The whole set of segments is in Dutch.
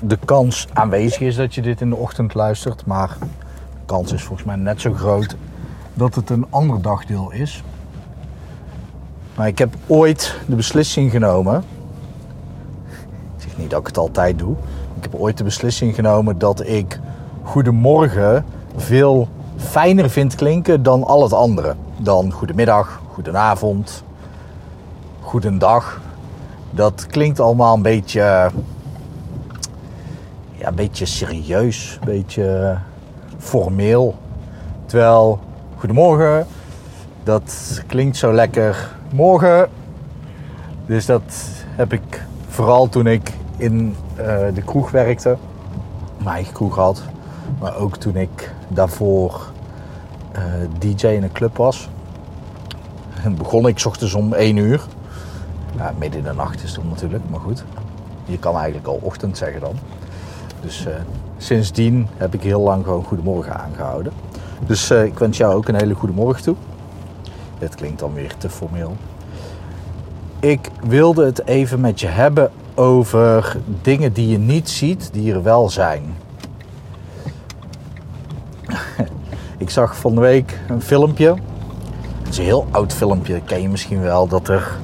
de kans aanwezig is dat je dit in de ochtend luistert, maar de kans is volgens mij net zo groot dat het een ander dagdeel is. Maar ik heb ooit de beslissing genomen. Ik zeg niet dat ik het altijd doe. Ik heb ooit de beslissing genomen dat ik goedemorgen veel fijner vind klinken dan al het andere. Dan goedemiddag, goedenavond, goedendag. Dat klinkt allemaal een beetje, ja, een beetje serieus, een beetje formeel. Terwijl goedemorgen, dat klinkt zo lekker morgen. Dus dat heb ik vooral toen ik in uh, de kroeg werkte, mijn eigen kroeg had. Maar ook toen ik daarvoor uh, DJ in een club was. En begon ik ochtends om 1 uur. Ja, midden in de nacht is het natuurlijk, maar goed. Je kan eigenlijk al ochtend zeggen dan. Dus uh, sindsdien heb ik heel lang gewoon goedemorgen aangehouden. Dus uh, ik wens jou ook een hele goede morgen toe. Dit klinkt dan weer te formeel. Ik wilde het even met je hebben over dingen die je niet ziet, die er wel zijn. ik zag van de week een filmpje. Het is een heel oud filmpje, ken je misschien wel. Dat er,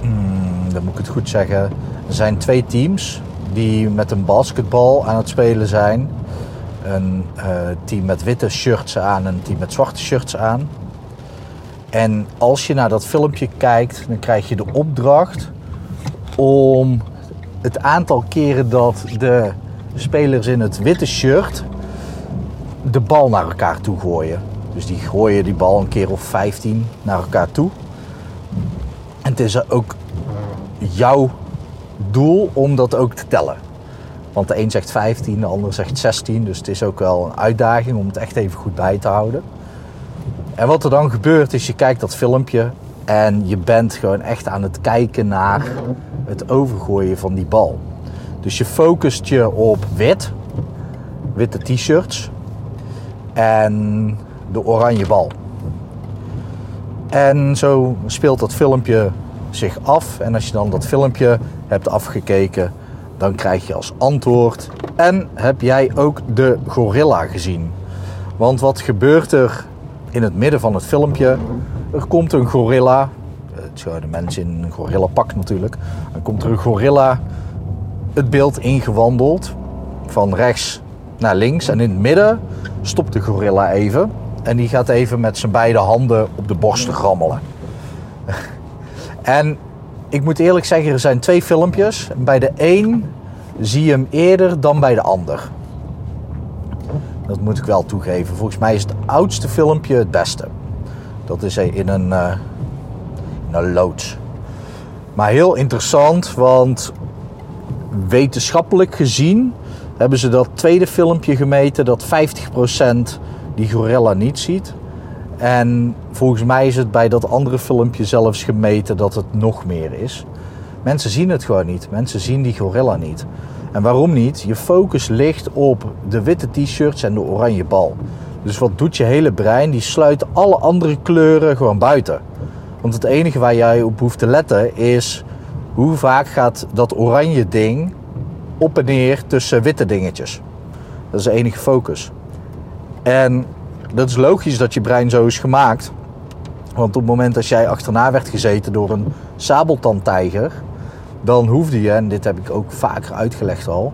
hmm, dan moet ik het goed zeggen, er zijn twee teams die met een basketbal aan het spelen zijn. Een uh, team met witte shirts aan en een team met zwarte shirts aan. En als je naar dat filmpje kijkt, dan krijg je de opdracht om het aantal keren dat de spelers in het witte shirt de bal naar elkaar toe gooien. Dus die gooien die bal een keer of 15 naar elkaar toe. En het is ook jouw doel om dat ook te tellen. Want de een zegt 15, de ander zegt 16. Dus het is ook wel een uitdaging om het echt even goed bij te houden. En wat er dan gebeurt is, je kijkt dat filmpje en je bent gewoon echt aan het kijken naar het overgooien van die bal. Dus je focust je op wit, witte t-shirts en de oranje bal. En zo speelt dat filmpje zich af. En als je dan dat filmpje hebt afgekeken, dan krijg je als antwoord: En heb jij ook de gorilla gezien? Want wat gebeurt er in het midden van het filmpje? Er komt een gorilla. Het de mensen in een gorilla pak natuurlijk. Dan komt er een gorilla het beeld ingewandeld. Van rechts naar links. En in het midden stopt de gorilla even. En die gaat even met zijn beide handen op de borst rammelen. en ik moet eerlijk zeggen, er zijn twee filmpjes. Bij de een zie je hem eerder dan bij de ander. Dat moet ik wel toegeven. Volgens mij is het oudste filmpje het beste. Dat is in een, uh, in een loods. Maar heel interessant, want wetenschappelijk gezien hebben ze dat tweede filmpje gemeten dat 50% die gorilla niet ziet. En volgens mij is het bij dat andere filmpje zelfs gemeten dat het nog meer is. Mensen zien het gewoon niet. Mensen zien die gorilla niet. En waarom niet? Je focus ligt op de witte t-shirts en de oranje bal. Dus wat doet je hele brein? Die sluit alle andere kleuren gewoon buiten. Want het enige waar jij op hoeft te letten is hoe vaak gaat dat oranje ding op en neer tussen witte dingetjes. Dat is de enige focus. En dat is logisch dat je brein zo is gemaakt. Want op het moment dat jij achterna werd gezeten door een sabeltandtijger, dan hoefde je, en dit heb ik ook vaker uitgelegd al,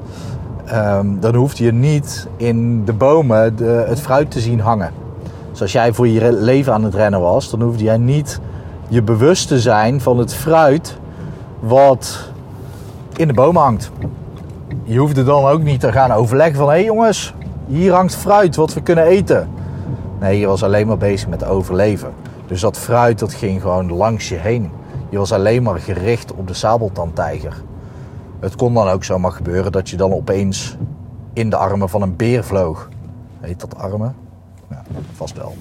um, dan hoefde je niet in de bomen de, het fruit te zien hangen. Dus als jij voor je leven aan het rennen was, dan hoefde jij niet je bewust te zijn van het fruit wat in de bomen hangt. Je hoefde dan ook niet te gaan overleggen van hé hey jongens, hier hangt fruit wat we kunnen eten. Nee, je was alleen maar bezig met overleven. Dus dat fruit dat ging gewoon langs je heen. Je was alleen maar gericht op de sabeltandtijger. Het kon dan ook zomaar gebeuren dat je dan opeens in de armen van een beer vloog. Heet dat armen? Ja, vast wel.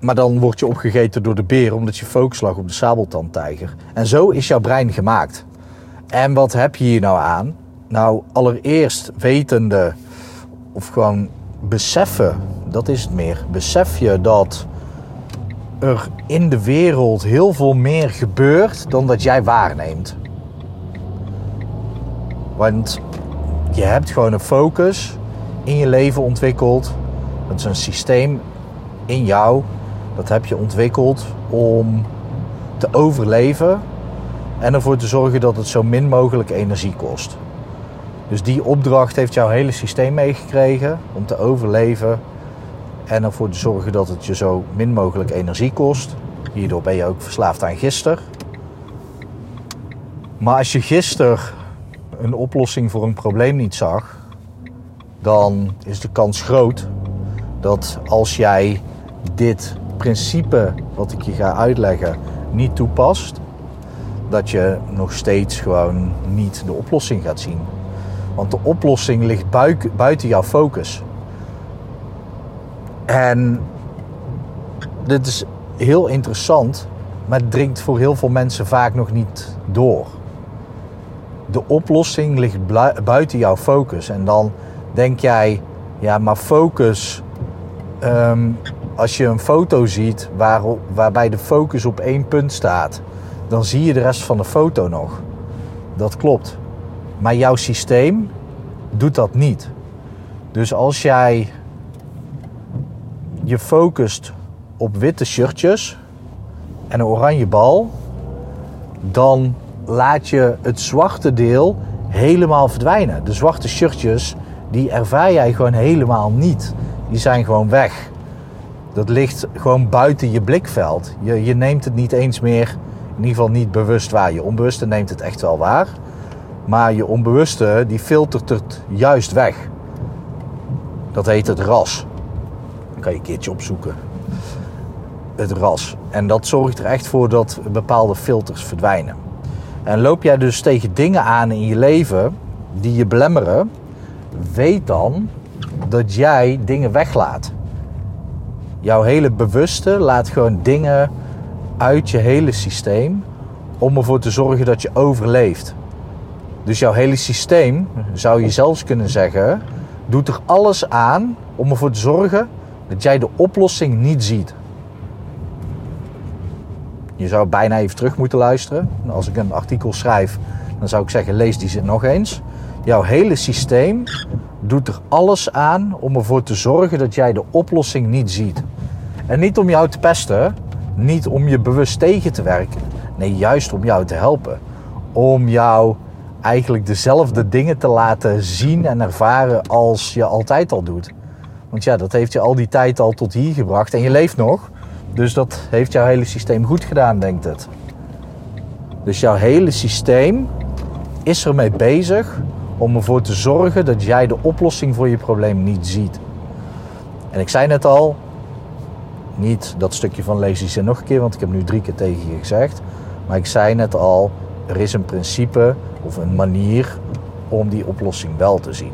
Maar dan word je opgegeten door de beer omdat je focus lag op de sabeltandtijger. En zo is jouw brein gemaakt. En wat heb je hier nou aan? Nou, allereerst wetende of gewoon beseffen, dat is het meer. Besef je dat er in de wereld heel veel meer gebeurt dan dat jij waarneemt. Want je hebt gewoon een focus in je leven ontwikkeld. Dat is een systeem in jou. Dat heb je ontwikkeld om te overleven en ervoor te zorgen dat het zo min mogelijk energie kost. Dus die opdracht heeft jouw hele systeem meegekregen om te overleven en ervoor te zorgen dat het je zo min mogelijk energie kost. Hierdoor ben je ook verslaafd aan gister. Maar als je gisteren een oplossing voor een probleem niet zag, dan is de kans groot dat als jij dit principe wat ik je ga uitleggen niet toepast, dat je nog steeds gewoon niet de oplossing gaat zien. Want de oplossing ligt buiten jouw focus. En dit is heel interessant, maar het dringt voor heel veel mensen vaak nog niet door. De oplossing ligt buiten jouw focus. En dan denk jij, ja, maar focus. ehm, als je een foto ziet waar, waarbij de focus op één punt staat, dan zie je de rest van de foto nog. Dat klopt. Maar jouw systeem doet dat niet. Dus als jij je focust op witte shirtjes en een oranje bal, dan laat je het zwarte deel helemaal verdwijnen. De zwarte shirtjes, die ervaar jij gewoon helemaal niet. Die zijn gewoon weg. Dat ligt gewoon buiten je blikveld. Je, je neemt het niet eens meer, in ieder geval niet bewust waar. Je onbewuste neemt het echt wel waar. Maar je onbewuste, die filtert het juist weg. Dat heet het ras. Dat kan je een keertje opzoeken. Het ras. En dat zorgt er echt voor dat bepaalde filters verdwijnen. En loop jij dus tegen dingen aan in je leven die je belemmeren, weet dan dat jij dingen weglaat. Jouw hele bewuste laat gewoon dingen uit je hele systeem om ervoor te zorgen dat je overleeft. Dus jouw hele systeem, zou je zelfs kunnen zeggen, doet er alles aan om ervoor te zorgen dat jij de oplossing niet ziet. Je zou bijna even terug moeten luisteren. Als ik een artikel schrijf, dan zou ik zeggen: lees die zin nog eens. Jouw hele systeem doet er alles aan om ervoor te zorgen dat jij de oplossing niet ziet. En niet om jou te pesten, niet om je bewust tegen te werken. Nee, juist om jou te helpen. Om jou eigenlijk dezelfde dingen te laten zien en ervaren als je altijd al doet. Want ja, dat heeft je al die tijd al tot hier gebracht en je leeft nog. Dus dat heeft jouw hele systeem goed gedaan, denkt het. Dus jouw hele systeem is ermee bezig om ervoor te zorgen dat jij de oplossing voor je probleem niet ziet. En ik zei net al, niet dat stukje van die zin nog een keer, want ik heb nu drie keer tegen je gezegd. Maar ik zei net al, er is een principe of een manier om die oplossing wel te zien.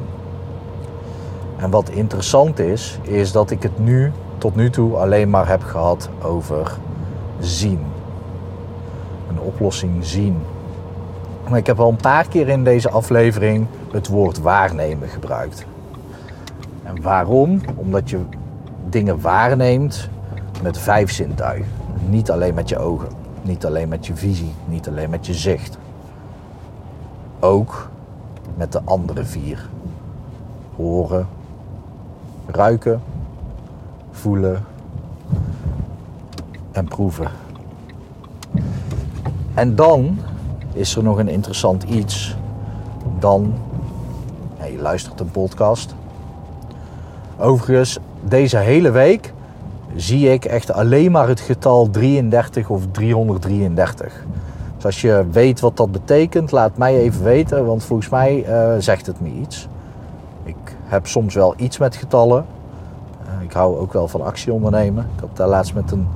En wat interessant is, is dat ik het nu tot nu toe alleen maar heb gehad over zien. Een oplossing zien. Maar ik heb al een paar keer in deze aflevering het woord waarnemen gebruikt. En waarom? Omdat je dingen waarneemt met vijf zintuigen. Niet alleen met je ogen, niet alleen met je visie, niet alleen met je zicht. Ook met de andere vier. Horen, ruiken, voelen en proeven. En dan is er nog een interessant iets. Dan, je luistert een podcast. Overigens, deze hele week zie ik echt alleen maar het getal 33 of 333. Dus als je weet wat dat betekent, laat mij even weten, want volgens mij eh, zegt het me iets. Ik heb soms wel iets met getallen. Uh, ik hou ook wel van actie ondernemen. Ik had daar laatst met een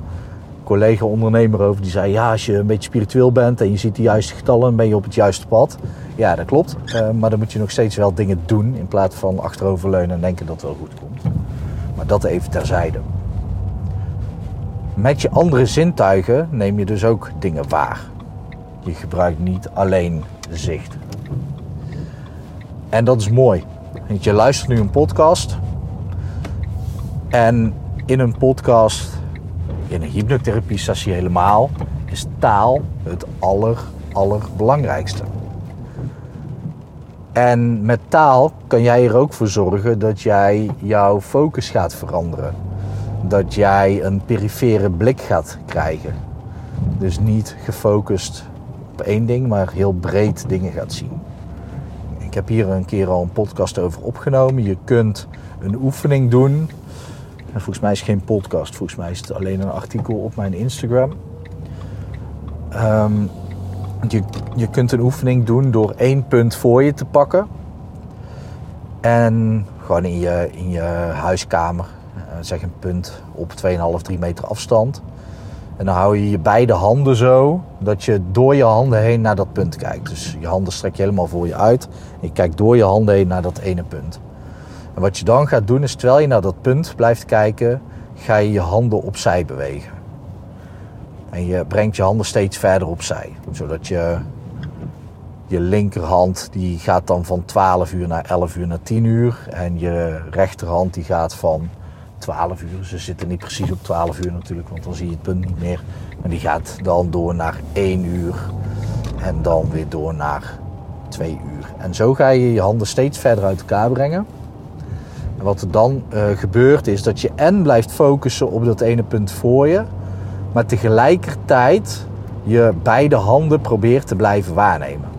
collega-ondernemer over die zei: Ja, als je een beetje spiritueel bent en je ziet de juiste getallen, ben je op het juiste pad. Ja, dat klopt. Eh, maar dan moet je nog steeds wel dingen doen in plaats van achteroverleunen en denken dat het wel goed komt. Maar dat even terzijde. Met je andere zintuigen neem je dus ook dingen waar. Je gebruikt niet alleen zicht. En dat is mooi. Want je luistert nu een podcast. En in een podcast, in een hypnotherapie sessie helemaal, is taal het aller, allerbelangrijkste. En met taal kan jij er ook voor zorgen dat jij jouw focus gaat veranderen. Dat jij een perifere blik gaat krijgen. Dus niet gefocust op één ding, maar heel breed dingen gaat zien. Ik heb hier een keer al een podcast over opgenomen. Je kunt een oefening doen. En volgens mij is het geen podcast, volgens mij is het alleen een artikel op mijn Instagram. Ehm, je, je kunt een oefening doen door één punt voor je te pakken. En gewoon in je, in je huiskamer, zeg een punt op 2,5, 3 meter afstand. En dan hou je je beide handen zo, dat je door je handen heen naar dat punt kijkt. Dus je handen strek je helemaal voor je uit. En je kijkt door je handen heen naar dat ene punt. En wat je dan gaat doen is, terwijl je naar dat punt blijft kijken, ga je je handen opzij bewegen. En je brengt je handen steeds verder opzij. Zodat je je linkerhand die gaat dan van 12 uur naar 11 uur naar 10 uur. En je rechterhand die gaat van 12 uur. Ze zitten niet precies op 12 uur natuurlijk, want dan zie je het punt niet meer. Maar die gaat dan door naar 1 uur. En dan weer door naar 2 uur. En zo ga je je handen steeds verder uit elkaar brengen. En wat er dan uh, gebeurt is dat je en blijft focussen op dat ene punt voor je. Maar tegelijkertijd je beide handen probeert te blijven waarnemen.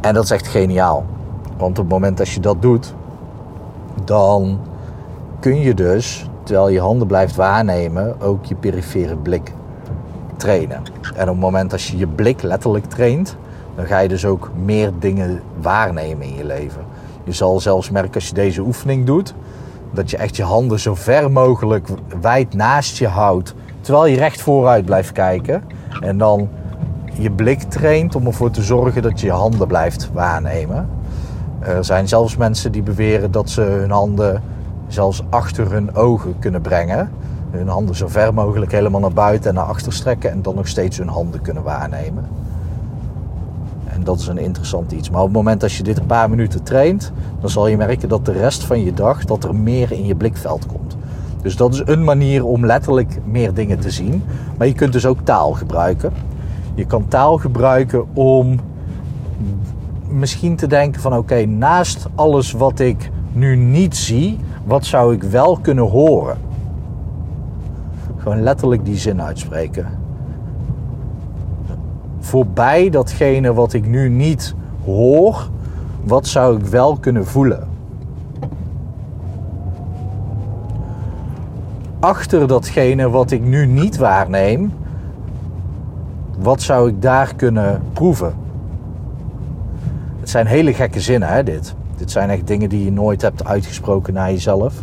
En dat is echt geniaal. Want op het moment dat je dat doet, dan kun je dus, terwijl je handen blijft waarnemen, ook je perifere blik trainen. En op het moment dat je je blik letterlijk traint, dan ga je dus ook meer dingen waarnemen in je leven. Je zal zelfs merken als je deze oefening doet, dat je echt je handen zo ver mogelijk wijd naast je houdt, terwijl je recht vooruit blijft kijken. En dan je blik traint om ervoor te zorgen dat je je handen blijft waarnemen. Er zijn zelfs mensen die beweren dat ze hun handen zelfs achter hun ogen kunnen brengen. Hun handen zo ver mogelijk helemaal naar buiten en naar achter strekken en dan nog steeds hun handen kunnen waarnemen. En dat is een interessant iets. Maar op het moment dat je dit een paar minuten traint, dan zal je merken dat de rest van je dag dat er meer in je blikveld komt. Dus dat is een manier om letterlijk meer dingen te zien. Maar je kunt dus ook taal gebruiken. Je kan taal gebruiken om misschien te denken van oké, naast alles wat ik nu niet zie, wat zou ik wel kunnen horen? Gewoon letterlijk die zin uitspreken. Voorbij datgene wat ik nu niet hoor, wat zou ik wel kunnen voelen? Achter datgene wat ik nu niet waarneem, wat zou ik daar kunnen proeven? Het zijn hele gekke zinnen, hè, dit. Dit zijn echt dingen die je nooit hebt uitgesproken naar jezelf.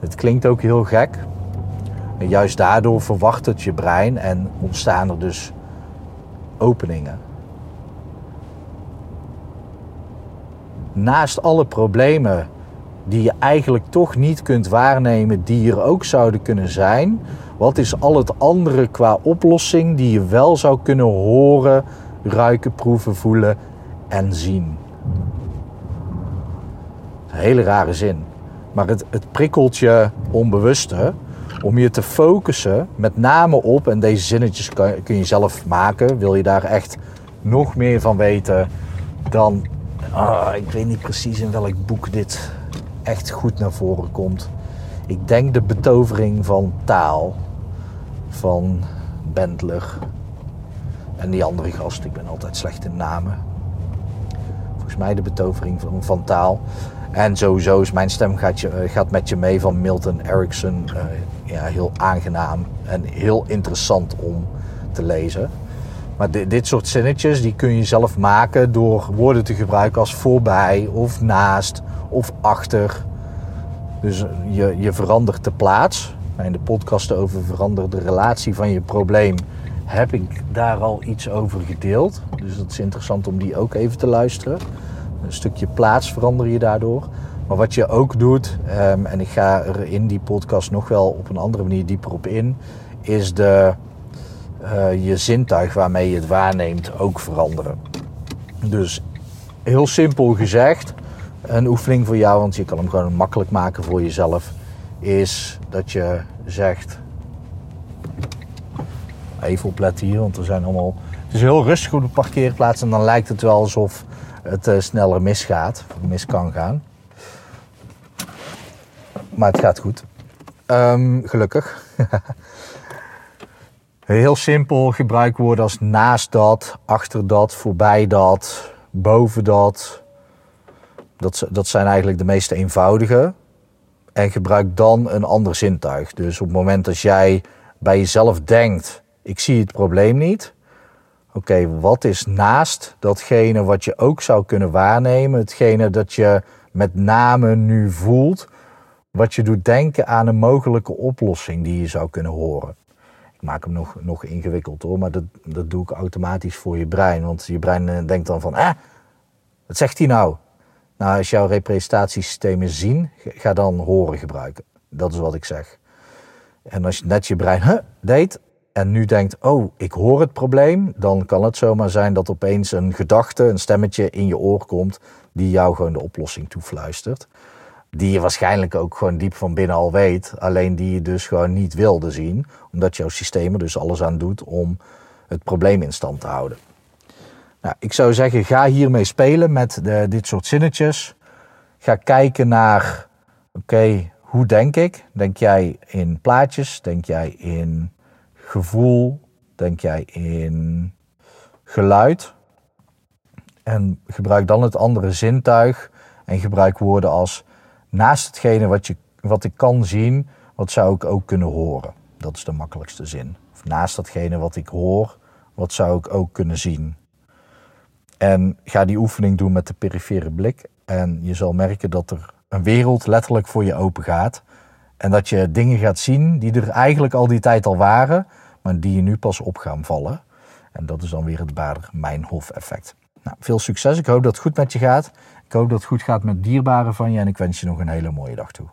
Het klinkt ook heel gek. En juist daardoor verwacht het je brein en ontstaan er dus openingen. Naast alle problemen die je eigenlijk toch niet kunt waarnemen, die er ook zouden kunnen zijn, wat is al het andere qua oplossing die je wel zou kunnen horen, ruiken, proeven, voelen en zien? Hele rare zin. Maar het, het prikkelt je onbewuste om je te focussen met name op, en deze zinnetjes kun je zelf maken, wil je daar echt nog meer van weten, dan, uh, ik weet niet precies in welk boek dit echt goed naar voren komt. Ik denk de betovering van taal van Bentler en die andere gast. Ik ben altijd slecht in namen. Volgens mij de betovering van, van taal. En sowieso is mijn stem gaat, je, eh, gaat met je mee van Milton Erickson. Uh, ja, heel aangenaam en heel interessant om te lezen. Maar dit, dit soort zinnetjes die kun je zelf maken door woorden te gebruiken als voorbij of naast of achter. Dus je, je verandert de plaats In de podcast over verander de relatie van je probleem heb ik daar al iets over gedeeld. Dus dat is interessant om die ook even te luisteren. Een stukje plaats verander je daardoor. Maar wat je ook doet, ehm, en ik ga er in die podcast nog wel op een andere manier dieper op in, is de, uh, je zintuig waarmee je het waarneemt ook veranderen. Dus heel simpel gezegd, een oefening voor jou, want je kan hem gewoon makkelijk maken voor jezelf, is dat je zegt. Even opletten hier, want er zijn allemaal. Is heel rustig op de parkeerplaats en dan lijkt het wel alsof het uh, sneller misgaat, mis kan gaan. Maar het gaat goed. Um, gelukkig. Heel simpel gebruikwoorden als naast dat, achter dat, voorbij dat, boven dat. Dat, dat zijn eigenlijk de meest eenvoudige. En gebruik dan een ander zintuig. Dus op het moment dat jij bij jezelf denkt: ik zie het probleem niet. Oké, wat is naast datgene wat je ook zou kunnen waarnemen? Hetgene dat je met name nu voelt, wat je doet denken aan een mogelijke oplossing die je zou kunnen horen. Ik maak hem nog, nog ingewikkeld hoor, maar dat, dat doe ik automatisch voor je brein. Want je brein eh, denkt dan van, eh, wat zegt hij nou? Nou, als jouw representatiesystemen zien, ga dan horen gebruiken. Dat is wat ik zeg. En als je net je brein huh, deed en nu denkt, oh, ik hoor het probleem, dan kan het zomaar zijn dat opeens een gedachte, een stemmetje in je oor komt die jou gewoon de oplossing toefluistert die je waarschijnlijk ook gewoon diep van binnen al weet, alleen die je dus gewoon niet wilde zien, omdat jouw systeem er dus alles aan doet om het probleem in stand te houden. Nou, ik zou zeggen, ga hiermee spelen met de, dit soort zinnetjes. Ga kijken naar, oké, hoe denk ik? Denk jij in plaatjes? Denk jij in gevoel? Denk jij in geluid? En gebruik dan het andere zintuig en gebruik woorden als naast hetgene wat, je, wat ik kan zien, wat zou ik ook kunnen horen? Dat is de makkelijkste zin. Of naast datgene wat ik hoor, wat zou ik ook kunnen zien? En ga die oefening doen met de perifere blik. En je zal merken dat er een wereld letterlijk voor je open gaat. En dat je dingen gaat zien die er eigenlijk al die tijd al waren, maar die je nu pas op gaan vallen. En dat is dan weer het Bader-Meinhof-effect. Nou, veel succes. Ik hoop dat het goed met je gaat. Ik hoop dat het goed gaat met dierbaren van je en ik wens je nog een hele mooie dag toe.